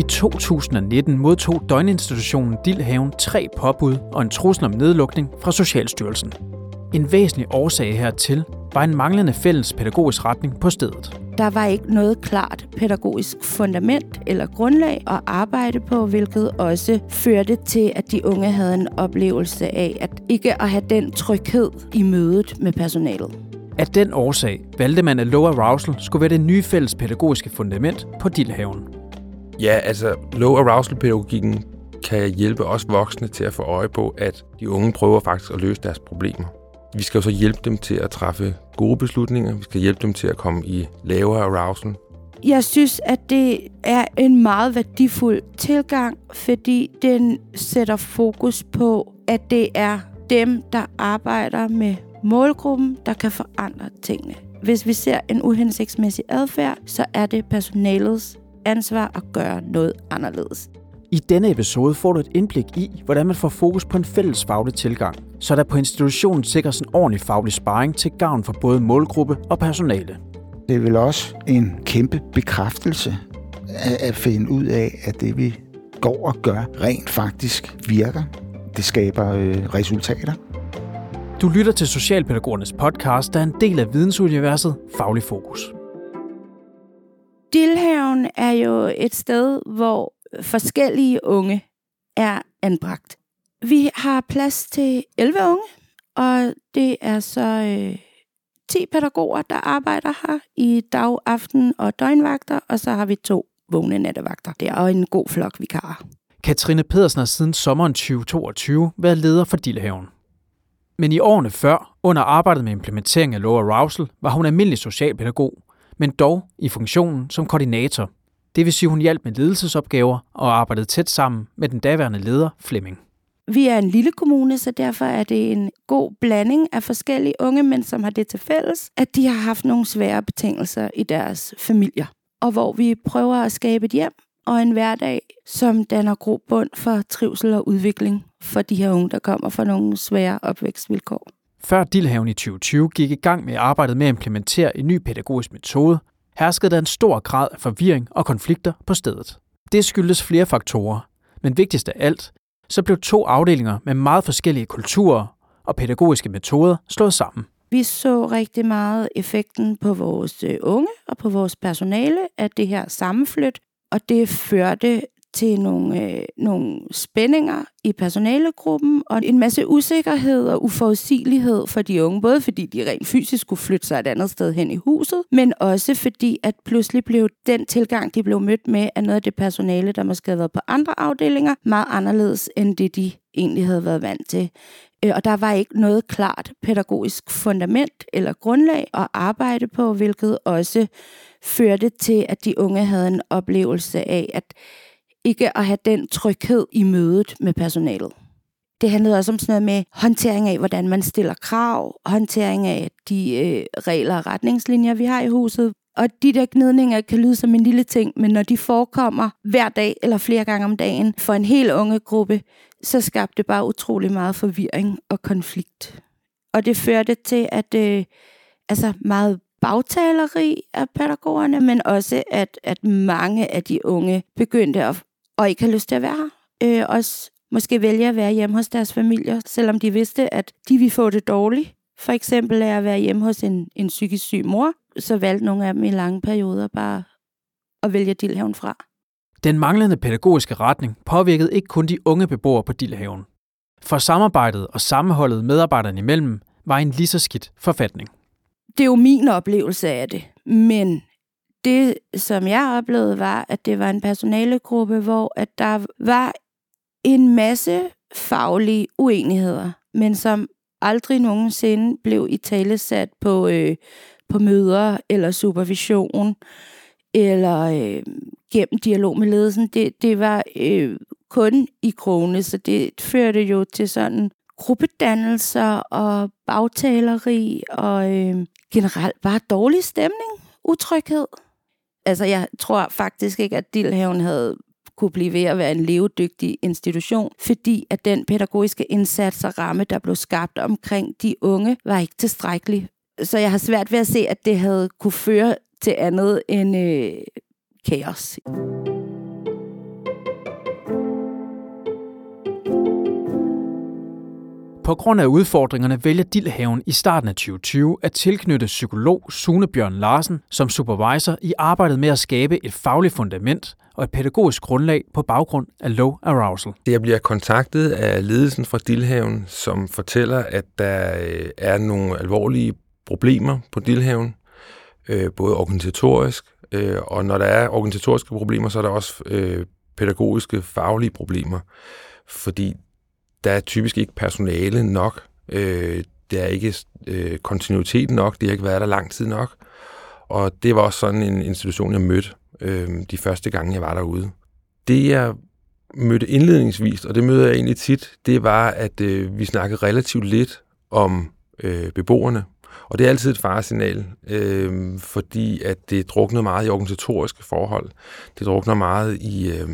I 2019 modtog døgninstitutionen Dildhaven tre påbud og en trussel om nedlukning fra Socialstyrelsen. En væsentlig årsag hertil var en manglende fælles pædagogisk retning på stedet. Der var ikke noget klart pædagogisk fundament eller grundlag at arbejde på, hvilket også førte til, at de unge havde en oplevelse af at ikke at have den tryghed i mødet med personalet. Af den årsag valgte man, at low arousal skulle være det nye fælles pædagogiske fundament på Dildhaven. Ja, altså low arousal-pædagogikken kan hjælpe os voksne til at få øje på, at de unge prøver faktisk at løse deres problemer. Vi skal jo så hjælpe dem til at træffe gode beslutninger. Vi skal hjælpe dem til at komme i lavere arousal. Jeg synes, at det er en meget værdifuld tilgang, fordi den sætter fokus på, at det er dem, der arbejder med målgruppen, der kan forandre tingene. Hvis vi ser en uhensigtsmæssig adfærd, så er det personalets ansvar at gøre noget anderledes. I denne episode får du et indblik i, hvordan man får fokus på en fælles faglig tilgang, så der på institutionen sikres en ordentlig faglig sparring til gavn for både målgruppe og personale. Det er vel også en kæmpe bekræftelse at finde ud af, at det vi går og gør rent faktisk virker. Det skaber øh, resultater. Du lytter til Socialpædagogernes podcast, der er en del af vidensuniverset Faglig Fokus. Dillhaven er jo et sted, hvor forskellige unge er anbragt. Vi har plads til 11 unge, og det er så øh, 10 pædagoger, der arbejder her i dag, aften og døgnvagter, og så har vi to vågne nattevagter. Det er en god flok vikarer. Katrine Pedersen har siden sommeren 2022 været leder for Dillehaven. Men i årene før, under arbejdet med implementering af Low Arousal, var hun almindelig socialpædagog, men dog i funktionen som koordinator. Det vil sige, hun hjalp med ledelsesopgaver og arbejdede tæt sammen med den daværende leder Flemming. Vi er en lille kommune, så derfor er det en god blanding af forskellige unge, mænd, som har det til fælles, at de har haft nogle svære betingelser i deres familier. Og hvor vi prøver at skabe et hjem og en hverdag, som danner grobund for trivsel og udvikling for de her unge, der kommer fra nogle svære opvækstvilkår. Før Dillhaven i 2020 gik i gang med arbejdet med at implementere en ny pædagogisk metode, herskede der en stor grad af forvirring og konflikter på stedet. Det skyldes flere faktorer, men vigtigst af alt, så blev to afdelinger med meget forskellige kulturer og pædagogiske metoder slået sammen. Vi så rigtig meget effekten på vores øh, unge og på vores personale af det her sammenflyt, og det førte til nogle, øh, nogle spændinger i personalegruppen, og en masse usikkerhed og uforudsigelighed for de unge, både fordi de rent fysisk skulle flytte sig et andet sted hen i huset, men også fordi, at pludselig blev den tilgang, de blev mødt med, af noget af det personale, der måske havde været på andre afdelinger, meget anderledes end det, de egentlig havde været vant til. Øh, og der var ikke noget klart pædagogisk fundament eller grundlag at arbejde på, hvilket også førte til, at de unge havde en oplevelse af, at ikke at have den tryghed i mødet med personalet. Det handlede også om sådan noget med håndtering af, hvordan man stiller krav, håndtering af de øh, regler og retningslinjer, vi har i huset. Og de der gnidninger kan lyde som en lille ting, men når de forekommer hver dag eller flere gange om dagen for en hel unge gruppe, så skabte det bare utrolig meget forvirring og konflikt. Og det førte til, at øh, altså meget bagtaleri af pædagogerne, men også at, at mange af de unge begyndte at og ikke har lyst til at være her. Øh, også måske vælge at være hjemme hos deres familier, selvom de vidste, at de ville få det dårligt. For eksempel er at være hjemme hos en, en psykisk syg mor, så valgte nogle af dem i lange perioder bare at vælge Dillhaven fra. Den manglende pædagogiske retning påvirkede ikke kun de unge beboere på Dillhaven. For samarbejdet og sammenholdet medarbejderne imellem var en lige så skidt forfatning. Det er jo min oplevelse af det, men det, som jeg oplevede, var, at det var en personalegruppe, hvor at der var en masse faglige uenigheder, men som aldrig nogensinde blev i tale sat på, øh, på møder eller supervision eller øh, gennem dialog med ledelsen. Det, det var øh, kun i krone, så det førte jo til sådan gruppedannelser og bagtaleri og øh, generelt bare dårlig stemning, utryghed altså jeg tror faktisk ikke, at Dilhaven havde kunne blive ved at være en levedygtig institution, fordi at den pædagogiske indsats og ramme, der blev skabt omkring de unge, var ikke tilstrækkelig. Så jeg har svært ved at se, at det havde kunne føre til andet end øh, kaos. På grund af udfordringerne vælger Dillhaven i starten af 2020 at tilknytte psykolog Sune Bjørn Larsen som supervisor i arbejdet med at skabe et fagligt fundament og et pædagogisk grundlag på baggrund af low arousal. Jeg bliver kontaktet af ledelsen fra Dillhaven, som fortæller, at der øh, er nogle alvorlige problemer på Dillhaven, øh, både organisatorisk, øh, og når der er organisatoriske problemer, så er der også pædagogiske, faglige problemer, fordi der er typisk ikke personale nok, øh, der er ikke øh, kontinuitet nok, det har ikke været der lang tid nok, og det var også sådan en institution, jeg mødte øh, de første gange, jeg var derude. Det, jeg mødte indledningsvis, og det møder jeg egentlig tit, det var, at øh, vi snakkede relativt lidt om øh, beboerne. Og det er altid et faresignal, øh, fordi at det drukner meget i organisatoriske forhold. Det drukner meget i, øh,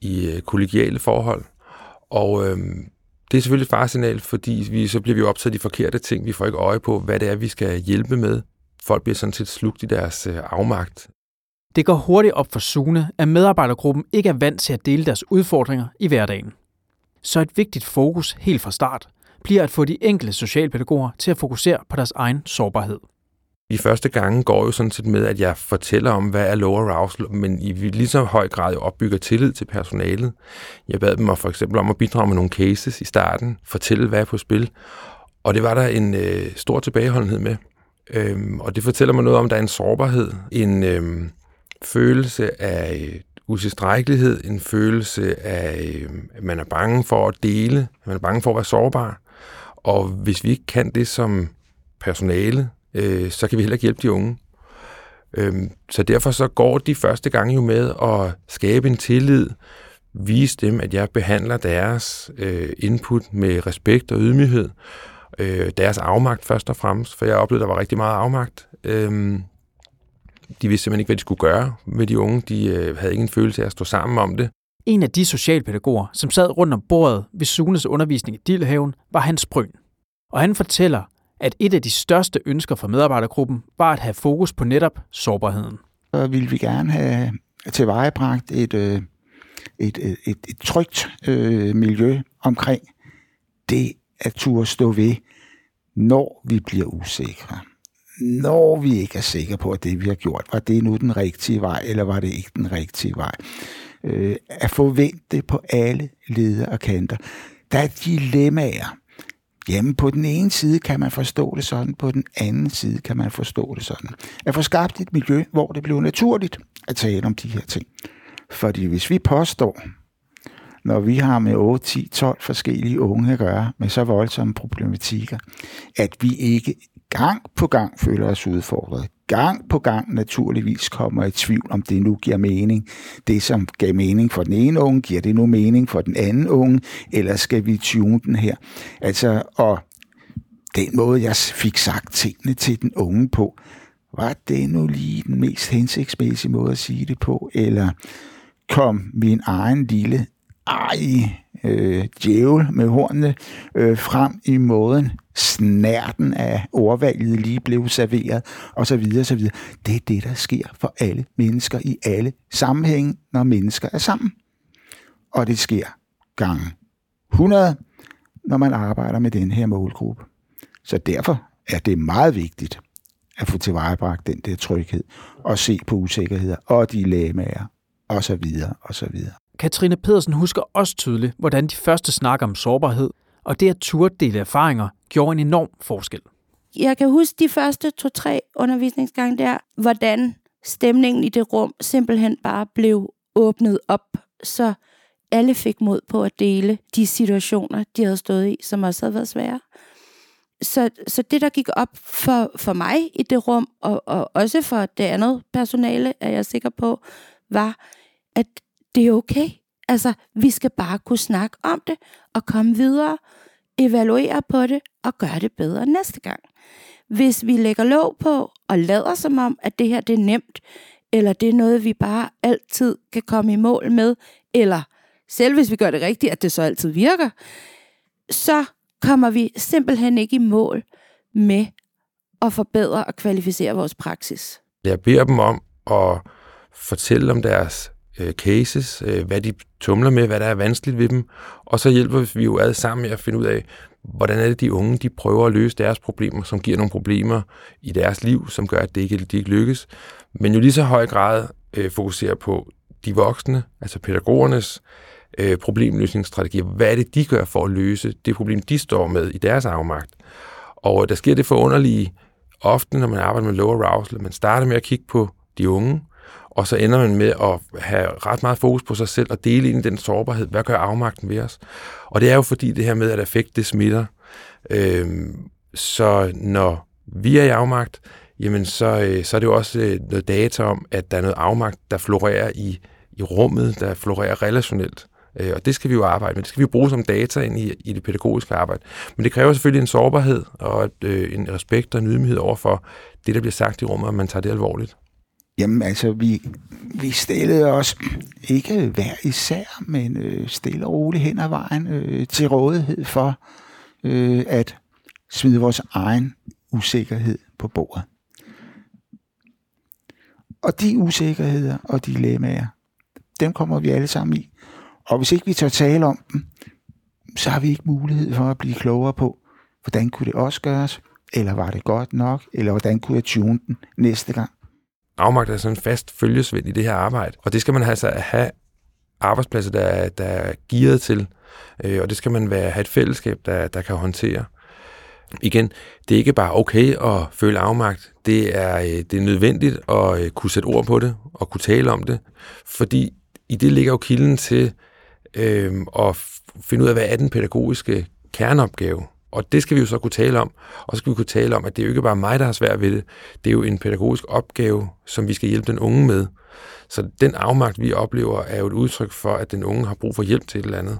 i øh, kollegiale forhold. Og øh, det er selvfølgelig et faresignal, fordi vi, så bliver vi optaget de forkerte ting. Vi får ikke øje på, hvad det er, vi skal hjælpe med. Folk bliver sådan set slugt i deres øh, afmagt. Det går hurtigt op for Sune, at medarbejdergruppen ikke er vant til at dele deres udfordringer i hverdagen. Så et vigtigt fokus helt fra start bliver at få de enkelte socialpædagoger til at fokusere på deres egen sårbarhed. De første gange går jo sådan set med, at jeg fortæller om, hvad er low arousal, men i lige så høj grad opbygger tillid til personalet. Jeg bad dem for eksempel om at bidrage med nogle cases i starten, fortælle, hvad er på spil, og det var der en øh, stor tilbageholdenhed med. Øhm, og det fortæller mig noget om, at der er en sårbarhed, en, øhm, følelse af øh, utilstrækkelighed, en følelse af, øh, at man er bange for at dele, at man er bange for at være sårbar. Og hvis vi ikke kan det som personale, øh, så kan vi heller ikke hjælpe de unge. Øhm, så derfor så går de første gange jo med at skabe en tillid, vise dem, at jeg behandler deres øh, input med respekt og ydmyghed, øh, deres afmagt først og fremmest, for jeg oplevede, at der var rigtig meget afmagt. Øhm, de vidste simpelthen ikke, hvad de skulle gøre med de unge. De øh, havde ingen følelse af at stå sammen om det. En af de socialpædagoger, som sad rundt om bordet ved Sunes undervisning i Dillehaven, var Hans Bryn. Og han fortæller, at et af de største ønsker for medarbejdergruppen var at have fokus på netop sårbarheden. Så ville vi gerne have tilvejebragt et, øh, et, et, et, et trygt øh, miljø omkring det at turde stå ved, når vi bliver usikre når vi ikke er sikre på, at det, vi har gjort, var det nu den rigtige vej, eller var det ikke den rigtige vej. Øh, at forvente på alle leder og kanter. Der er dilemmaer. Jamen, på den ene side kan man forstå det sådan, på den anden side kan man forstå det sådan. At få skabt et miljø, hvor det bliver naturligt at tale om de her ting. Fordi hvis vi påstår, når vi har med 8, 10, 12 forskellige unge at gøre med så voldsomme problematikker, at vi ikke gang på gang føler os udfordret. Gang på gang naturligvis kommer i tvivl, om det nu giver mening. Det, som gav mening for den ene unge, giver det nu mening for den anden unge, eller skal vi tune den her? Altså, og den måde, jeg fik sagt tingene til den unge på, var det nu lige den mest hensigtsmæssige måde at sige det på, eller kom min egen lille ej, øh, djævel med hornene øh, frem i måden, snærten af ordvalget lige blev serveret, og så videre, så videre. Det er det, der sker for alle mennesker i alle sammenhænge, når mennesker er sammen. Og det sker gange 100, når man arbejder med den her målgruppe. Så derfor er det meget vigtigt at få tilvejebragt den der tryghed, og se på usikkerheder og dilemmaer, og så videre, og så videre. Katrine Pedersen husker også tydeligt, hvordan de første snakker om sårbarhed, og det at turde dele erfaringer, gjorde en enorm forskel. Jeg kan huske de første to-tre undervisningsgange der, hvordan stemningen i det rum simpelthen bare blev åbnet op, så alle fik mod på at dele de situationer, de havde stået i, som også havde været svære. Så, så det, der gik op for, for mig i det rum, og, og også for det andet personale, er jeg sikker på, var, at det er okay. Altså, vi skal bare kunne snakke om det og komme videre, evaluere på det og gøre det bedre næste gang. Hvis vi lægger låg på og lader som om, at det her det er nemt, eller det er noget, vi bare altid kan komme i mål med, eller selv hvis vi gør det rigtigt, at det så altid virker, så kommer vi simpelthen ikke i mål med at forbedre og kvalificere vores praksis. Jeg beder dem om at fortælle om deres øh, cases, øh, hvad de tumler med, hvad der er vanskeligt ved dem, og så hjælper vi jo alle sammen med at finde ud af, hvordan er det, de unge de prøver at løse deres problemer, som giver nogle problemer i deres liv, som gør, at det ikke, de ikke lykkes. Men jo lige så høj grad øh, fokuserer på de voksne, altså pædagogernes øh, problemløsningsstrategier. Hvad er det, de gør for at løse det problem, de står med i deres afmagt? Og der sker det forunderlige ofte, når man arbejder med lower arousal, man starter med at kigge på de unge, og så ender man med at have ret meget fokus på sig selv og dele ind i den sårbarhed. Hvad gør afmagten ved os? Og det er jo fordi det her med, at affekt det smitter. Øhm, så når vi er i afmagt, jamen så, øh, så er det jo også øh, noget data om, at der er noget afmagt, der florerer i, i rummet, der florerer relationelt. Øh, og det skal vi jo arbejde med. Det skal vi jo bruge som data ind i, i det pædagogiske arbejde. Men det kræver selvfølgelig en sårbarhed og et, øh, en respekt og en ydmyghed over for det, der bliver sagt i rummet, og man tager det alvorligt. Jamen altså, vi, vi stillede os ikke hver især, men øh, stille og roligt hen ad vejen øh, til rådighed for øh, at smide vores egen usikkerhed på bordet. Og de usikkerheder og dilemmaer, dem kommer vi alle sammen i. Og hvis ikke vi tør tale om dem, så har vi ikke mulighed for at blive klogere på, hvordan kunne det også gøres, eller var det godt nok, eller hvordan kunne jeg tune den næste gang. Afmagt er sådan en fast følgesvend i det her arbejde, og det skal man altså have arbejdspladser, der der er gearet til, øh, og det skal man være, have et fællesskab, der, der kan håndtere. Igen, det er ikke bare okay at føle afmagt. Det er, øh, det er nødvendigt at øh, kunne sætte ord på det og kunne tale om det, fordi i det ligger jo kilden til øh, at finde ud af, hvad er den pædagogiske kerneopgave. Og det skal vi jo så kunne tale om. Og så skal vi kunne tale om, at det er jo ikke bare mig, der har svært ved det. Det er jo en pædagogisk opgave, som vi skal hjælpe den unge med. Så den afmagt, vi oplever, er jo et udtryk for, at den unge har brug for hjælp til et eller andet.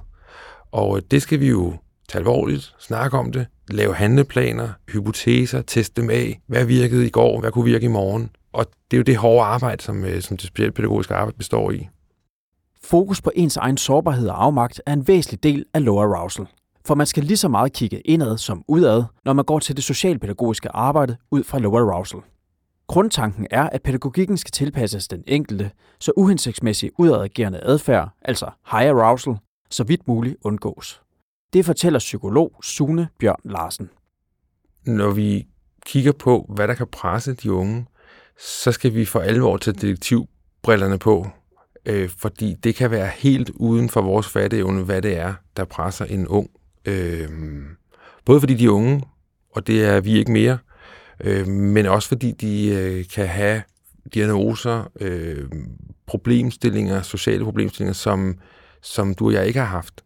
Og øh, det skal vi jo tage alvorligt, snakke om det, lave handleplaner, hypoteser, teste dem af. Hvad virkede i går? Hvad kunne virke i morgen? Og det er jo det hårde arbejde, som, øh, som det specialpædagogiske arbejde består i. Fokus på ens egen sårbarhed og afmagt er en væsentlig del af low arousal. For man skal lige så meget kigge indad som udad, når man går til det socialpædagogiske arbejde ud fra low arousal. Grundtanken er, at pædagogikken skal tilpasses den enkelte, så uhensigtsmæssig udadagerende adfærd, altså high arousal, så vidt muligt undgås. Det fortæller psykolog Sune Bjørn Larsen. Når vi kigger på, hvad der kan presse de unge, så skal vi for alvor tage detektivbrillerne på, øh, fordi det kan være helt uden for vores fatteevne, hvad det er, der presser en ung. Øh, både fordi de er unge, og det er vi ikke mere, øh, men også fordi de øh, kan have diagnoser, øh, problemstillinger, sociale problemstillinger, som, som du og jeg ikke har haft.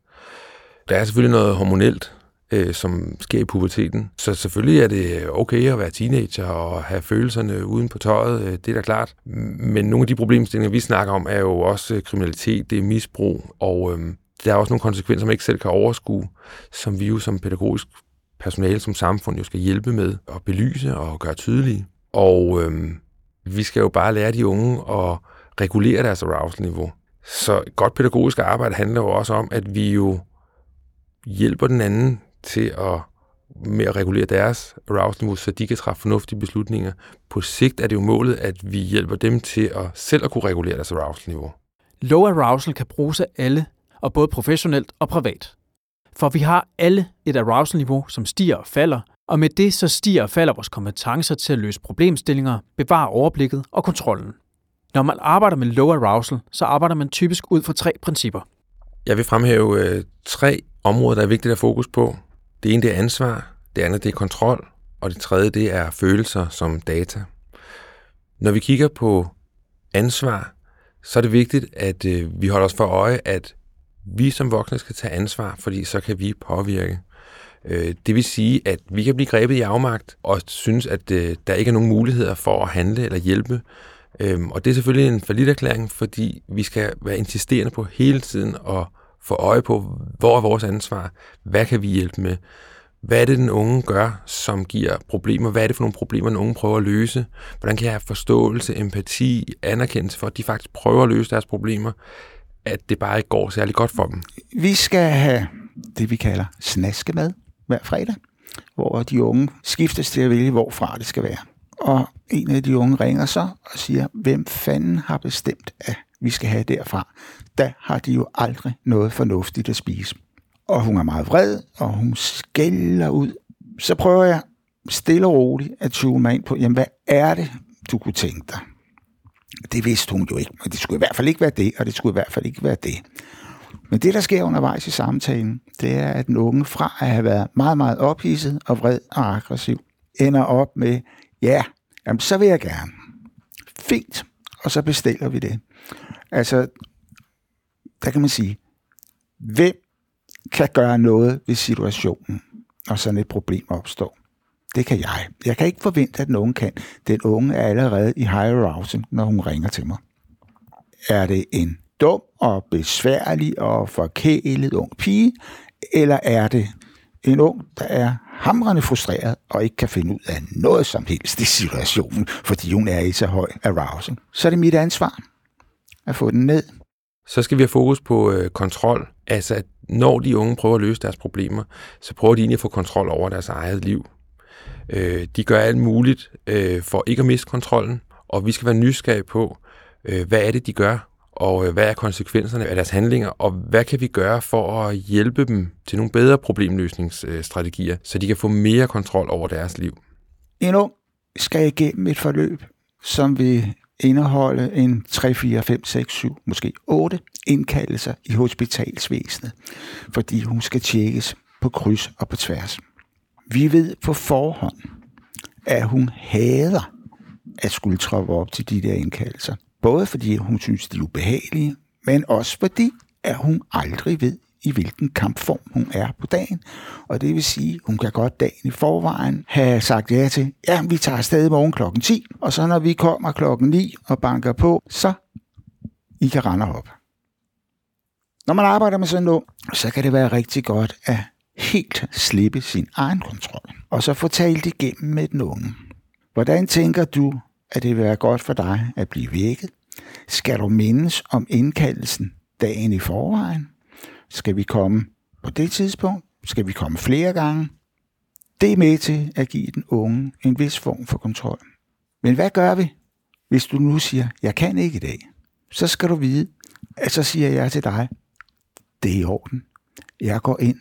Der er selvfølgelig noget hormonelt, øh, som sker i puberteten. Så selvfølgelig er det okay at være teenager og have følelserne uden på tøjet, øh, det er da klart. Men nogle af de problemstillinger, vi snakker om, er jo også kriminalitet, det er misbrug, og øh, der er også nogle konsekvenser, man ikke selv kan overskue, som vi jo som pædagogisk personale, som samfund jo skal hjælpe med at belyse og gøre tydelige. Og øhm, vi skal jo bare lære de unge at regulere deres arousal-niveau. Så godt pædagogisk arbejde handler jo også om, at vi jo hjælper den anden til at med at regulere deres arousal-niveau, så de kan træffe fornuftige beslutninger. På sigt er det jo målet, at vi hjælper dem til at selv at kunne regulere deres arousal-niveau. Low arousal kan bruges af alle, og både professionelt og privat. For vi har alle et arousal-niveau, som stiger og falder, og med det så stiger og falder vores kompetencer til at løse problemstillinger, bevare overblikket og kontrollen. Når man arbejder med low arousal, så arbejder man typisk ud fra tre principper. Jeg vil fremhæve øh, tre områder, der er vigtigt at fokus på. Det ene det er ansvar, det andet det er kontrol, og det tredje det er følelser som data. Når vi kigger på ansvar, så er det vigtigt, at øh, vi holder os for øje, at vi som voksne skal tage ansvar, fordi så kan vi påvirke. Øh, det vil sige, at vi kan blive grebet i afmagt og synes, at øh, der ikke er nogen muligheder for at handle eller hjælpe. Øhm, og det er selvfølgelig en forlitterklæring, fordi vi skal være insisterende på hele tiden at få øje på, hvor er vores ansvar, hvad kan vi hjælpe med, hvad er det, den unge gør, som giver problemer, hvad er det for nogle problemer, den unge prøver at løse, hvordan kan jeg have forståelse, empati, anerkendelse for, at de faktisk prøver at løse deres problemer, at det bare ikke går særlig godt for dem. Vi skal have det, vi kalder snaskemad hver fredag, hvor de unge skiftes til at vælge, hvorfra det skal være. Og en af de unge ringer så og siger, hvem fanden har bestemt, at vi skal have derfra? Der har de jo aldrig noget fornuftigt at spise. og hun er meget vred, og hun skælder ud, så prøver jeg stille og roligt at tune mig ind på, jamen hvad er det, du kunne tænke dig? Det vidste hun jo ikke, men det skulle i hvert fald ikke være det, og det skulle i hvert fald ikke være det. Men det, der sker undervejs i samtalen, det er, at den unge fra at have været meget, meget ophidset og vred og aggressiv, ender op med, ja, jamen, så vil jeg gerne. Fint, og så bestiller vi det. Altså, der kan man sige, hvem kan gøre noget ved situationen, når sådan et problem opstår? Det kan jeg. Jeg kan ikke forvente, at nogen kan. Den unge er allerede i high arousal, når hun ringer til mig. Er det en dum og besværlig og forkælet ung pige, eller er det en ung, der er hamrende frustreret og ikke kan finde ud af noget som helst i situationen, fordi hun er i så høj arousal. Så er det mit ansvar at få den ned. Så skal vi have fokus på øh, kontrol. Altså, at når de unge prøver at løse deres problemer, så prøver de egentlig at få kontrol over deres eget liv. Øh, de gør alt muligt øh, for ikke at miste kontrollen, og vi skal være nysgerrige på, øh, hvad er det, de gør, og øh, hvad er konsekvenserne af deres handlinger, og hvad kan vi gøre for at hjælpe dem til nogle bedre problemløsningsstrategier, så de kan få mere kontrol over deres liv. En ung skal igennem et forløb, som vil indeholde en 3, 4, 5, 6, 7, måske 8 indkaldelser i hospitalsvæsenet, fordi hun skal tjekkes på kryds og på tværs. Vi ved på forhånd, at hun hader at skulle troppe op til de der indkaldelser. Både fordi hun synes, de er ubehagelige, men også fordi, at hun aldrig ved, i hvilken kampform hun er på dagen. Og det vil sige, hun kan godt dagen i forvejen have sagt ja til, ja, vi tager afsted i morgen klokken 10, og så når vi kommer klokken 9 og banker på, så I kan rende op. Når man arbejder med sådan noget, så kan det være rigtig godt at helt slippe sin egen kontrol, og så få talt igennem med den unge. Hvordan tænker du, at det vil være godt for dig at blive vækket? Skal du mindes om indkaldelsen dagen i forvejen? Skal vi komme på det tidspunkt? Skal vi komme flere gange? Det er med til at give den unge en vis form for kontrol. Men hvad gør vi, hvis du nu siger, jeg kan ikke i dag? Så skal du vide, at så siger jeg til dig, det er i orden. Jeg går ind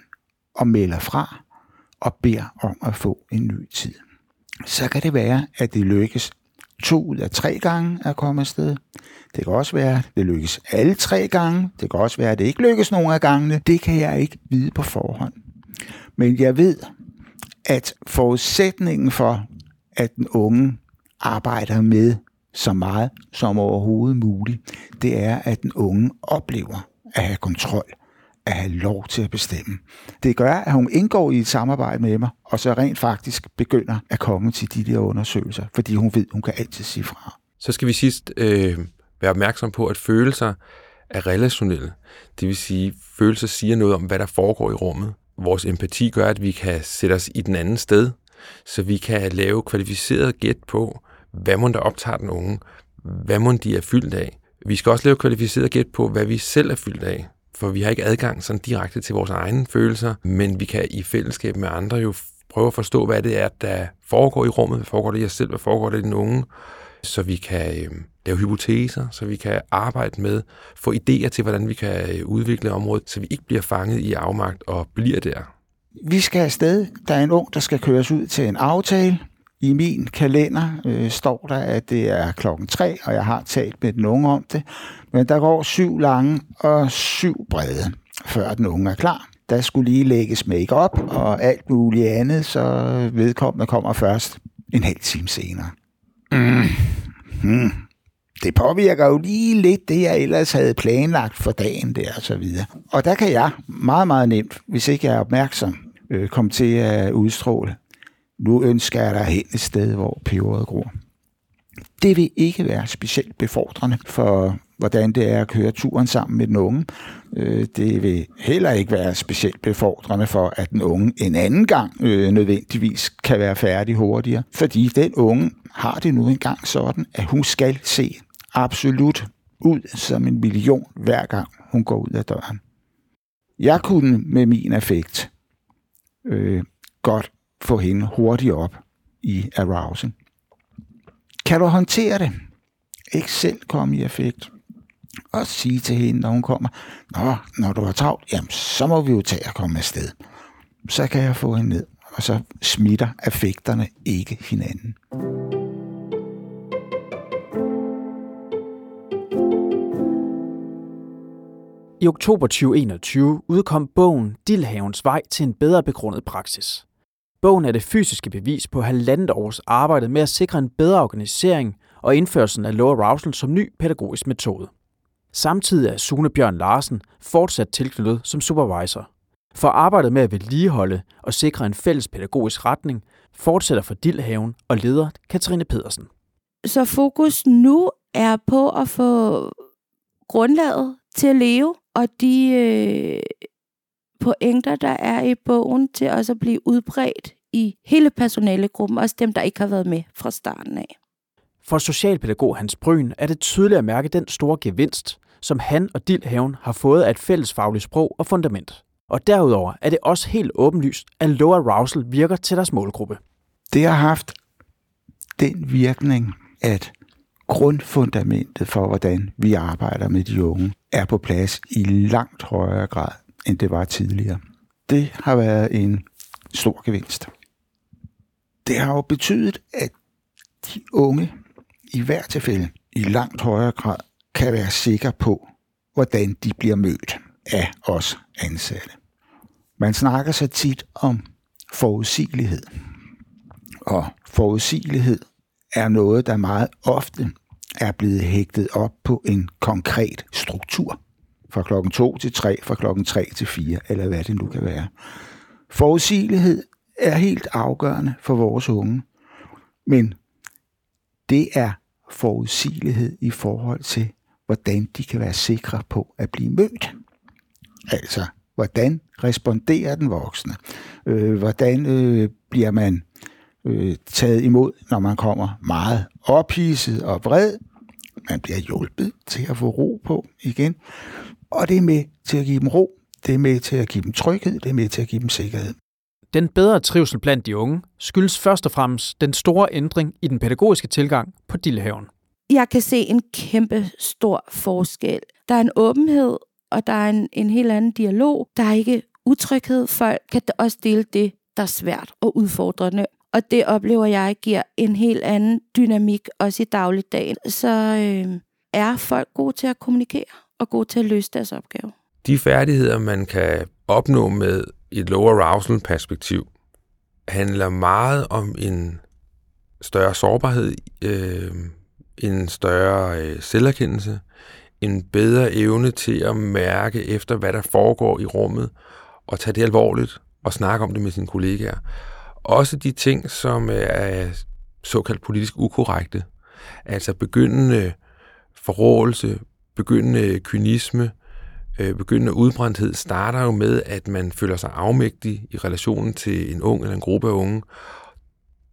og melder fra og beder om at få en ny tid. Så kan det være, at det lykkes to ud af tre gange at komme afsted. Det kan også være, at det lykkes alle tre gange. Det kan også være, at det ikke lykkes nogen af gangene. Det kan jeg ikke vide på forhånd. Men jeg ved, at forudsætningen for, at den unge arbejder med så meget som overhovedet muligt, det er, at den unge oplever at have kontrol at have lov til at bestemme. Det gør, at hun indgår i et samarbejde med mig, og så rent faktisk begynder at komme til de der undersøgelser, fordi hun ved, hun kan altid sige fra. Så skal vi sidst øh, være opmærksom på, at følelser er relationelle. Det vil sige, at følelser siger noget om, hvad der foregår i rummet. Vores empati gør, at vi kan sætte os i den anden sted, så vi kan lave kvalificeret gæt på, hvad man der optager den unge, hvad man de er fyldt af. Vi skal også lave kvalificeret gæt på, hvad vi selv er fyldt af for vi har ikke adgang sådan direkte til vores egne følelser, men vi kan i fællesskab med andre jo prøve at forstå, hvad det er, der foregår i rummet, hvad foregår det i os selv, hvad foregår det i den unge, så vi kan øh, lave hypoteser, så vi kan arbejde med, få idéer til, hvordan vi kan øh, udvikle området, så vi ikke bliver fanget i afmagt og bliver der. Vi skal afsted. Der er en ung, der skal køres ud til en aftale. I min kalender øh, står der, at det er klokken tre, og jeg har talt med den unge om det. Men der går syv lange og syv brede, før den unge er klar. Der skulle lige lægges make op og alt muligt andet, så vedkommende kommer først en halv time senere. Mm. Mm. Det påvirker jo lige lidt det, jeg ellers havde planlagt for dagen der og så videre. Og der kan jeg meget, meget nemt, hvis ikke jeg er opmærksom, øh, komme til at udstråle. Nu ønsker jeg dig hen et sted, hvor peberet gror. Det vil ikke være specielt befordrende for hvordan det er at køre turen sammen med den unge. Øh, det vil heller ikke være specielt befordrende for, at den unge en anden gang øh, nødvendigvis kan være færdig hurtigere, fordi den unge har det nu engang sådan, at hun skal se absolut ud som en million hver gang hun går ud af døren. Jeg kunne med min effekt øh, godt få hende hurtigt op i arousing. Kan du håndtere det? Ikke selv komme i effekt og sige til hende, når hun kommer, Nå, når du har travlt, jamen, så må vi jo tage at komme afsted. Så kan jeg få hende ned, og så smitter affekterne ikke hinanden. I oktober 2021 udkom bogen Dilhavens vej til en bedre begrundet praksis. Bogen er det fysiske bevis på halvandet års arbejde med at sikre en bedre organisering og indførelsen af low arousal som ny pædagogisk metode. Samtidig er Sune Bjørn Larsen fortsat tilknyttet som supervisor. For arbejdet med at vedligeholde og sikre en fælles pædagogisk retning fortsætter for Dilhaven og leder Katrine Pedersen. Så fokus nu er på at få grundlaget til at leve, og de øh, pointer, der er i bogen, til også at blive udbredt i hele personalegruppen, også dem, der ikke har været med fra starten af. For socialpædagog Hans Bryn er det tydeligt at mærke den store gevinst, som han og Dillhaven har fået af et fælles fagligt sprog og fundament. Og derudover er det også helt åbenlyst, at low arousal virker til deres målgruppe. Det har haft den virkning, at grundfundamentet for, hvordan vi arbejder med de unge, er på plads i langt højere grad, end det var tidligere. Det har været en stor gevinst. Det har jo betydet, at de unge i hver tilfælde i langt højere grad kan være sikre på, hvordan de bliver mødt af os ansatte. Man snakker så tit om forudsigelighed. Og forudsigelighed er noget, der meget ofte er blevet hægtet op på en konkret struktur. Fra klokken 2 til 3, fra klokken 3 til 4, eller hvad det nu kan være. Forudsigelighed er helt afgørende for vores unge, men det er forudsigelighed i forhold til, hvordan de kan være sikre på at blive mødt. Altså, hvordan responderer den voksne? Øh, hvordan øh, bliver man øh, taget imod, når man kommer meget ophidset og vred? Man bliver hjulpet til at få ro på igen. Og det er med til at give dem ro, det er med til at give dem tryghed, det er med til at give dem sikkerhed. Den bedre trivsel blandt de unge skyldes først og fremmest den store ændring i den pædagogiske tilgang på Dillehaven. Jeg kan se en kæmpe stor forskel. Der er en åbenhed, og der er en, en helt anden dialog. Der er ikke utryghed. Folk kan også dele det, der er svært og udfordrende. Og det oplever jeg giver en helt anden dynamik, også i dagligdagen. Så øh, er folk gode til at kommunikere og gode til at løse deres opgave. De færdigheder, man kan opnå med et low arousal perspektiv, handler meget om en større sårbarhed, øh, en større øh, selverkendelse, en bedre evne til at mærke efter, hvad der foregår i rummet, og tage det alvorligt og snakke om det med sine kollegaer. Også de ting, som øh, er såkaldt politisk ukorrekte, altså begyndende forrådelse, begyndende kynisme, øh, øh, begyndende udbrændthed, starter jo med, at man føler sig afmægtig i relationen til en ung eller en gruppe af unge.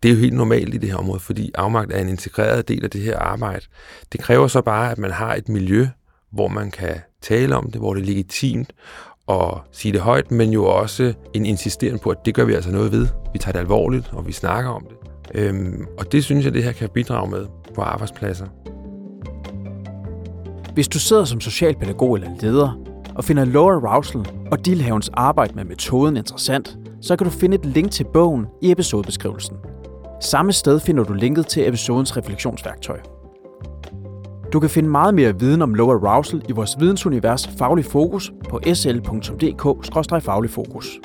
Det er jo helt normalt i det her område, fordi afmagt er en integreret del af det her arbejde. Det kræver så bare, at man har et miljø, hvor man kan tale om det, hvor det er legitimt, at sige det højt, men jo også en insisteren på, at det gør vi altså noget ved. Vi tager det alvorligt, og vi snakker om det. Øhm, og det synes jeg, det her kan bidrage med på arbejdspladser. Hvis du sidder som socialpædagog eller leder og finder Laura Rousel og Dilhavens arbejde med metoden interessant, så kan du finde et link til bogen i episodebeskrivelsen. Samme sted finder du linket til episodens refleksionsværktøj. Du kan finde meget mere viden om Laura Rousel i vores vidensunivers Faglig Fokus på sl.dk-faglig fokus.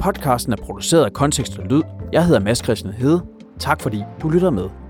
Podcasten er produceret af Kontekst og Lyd. Jeg hedder Mads Christian Hede. Tak fordi du lytter med.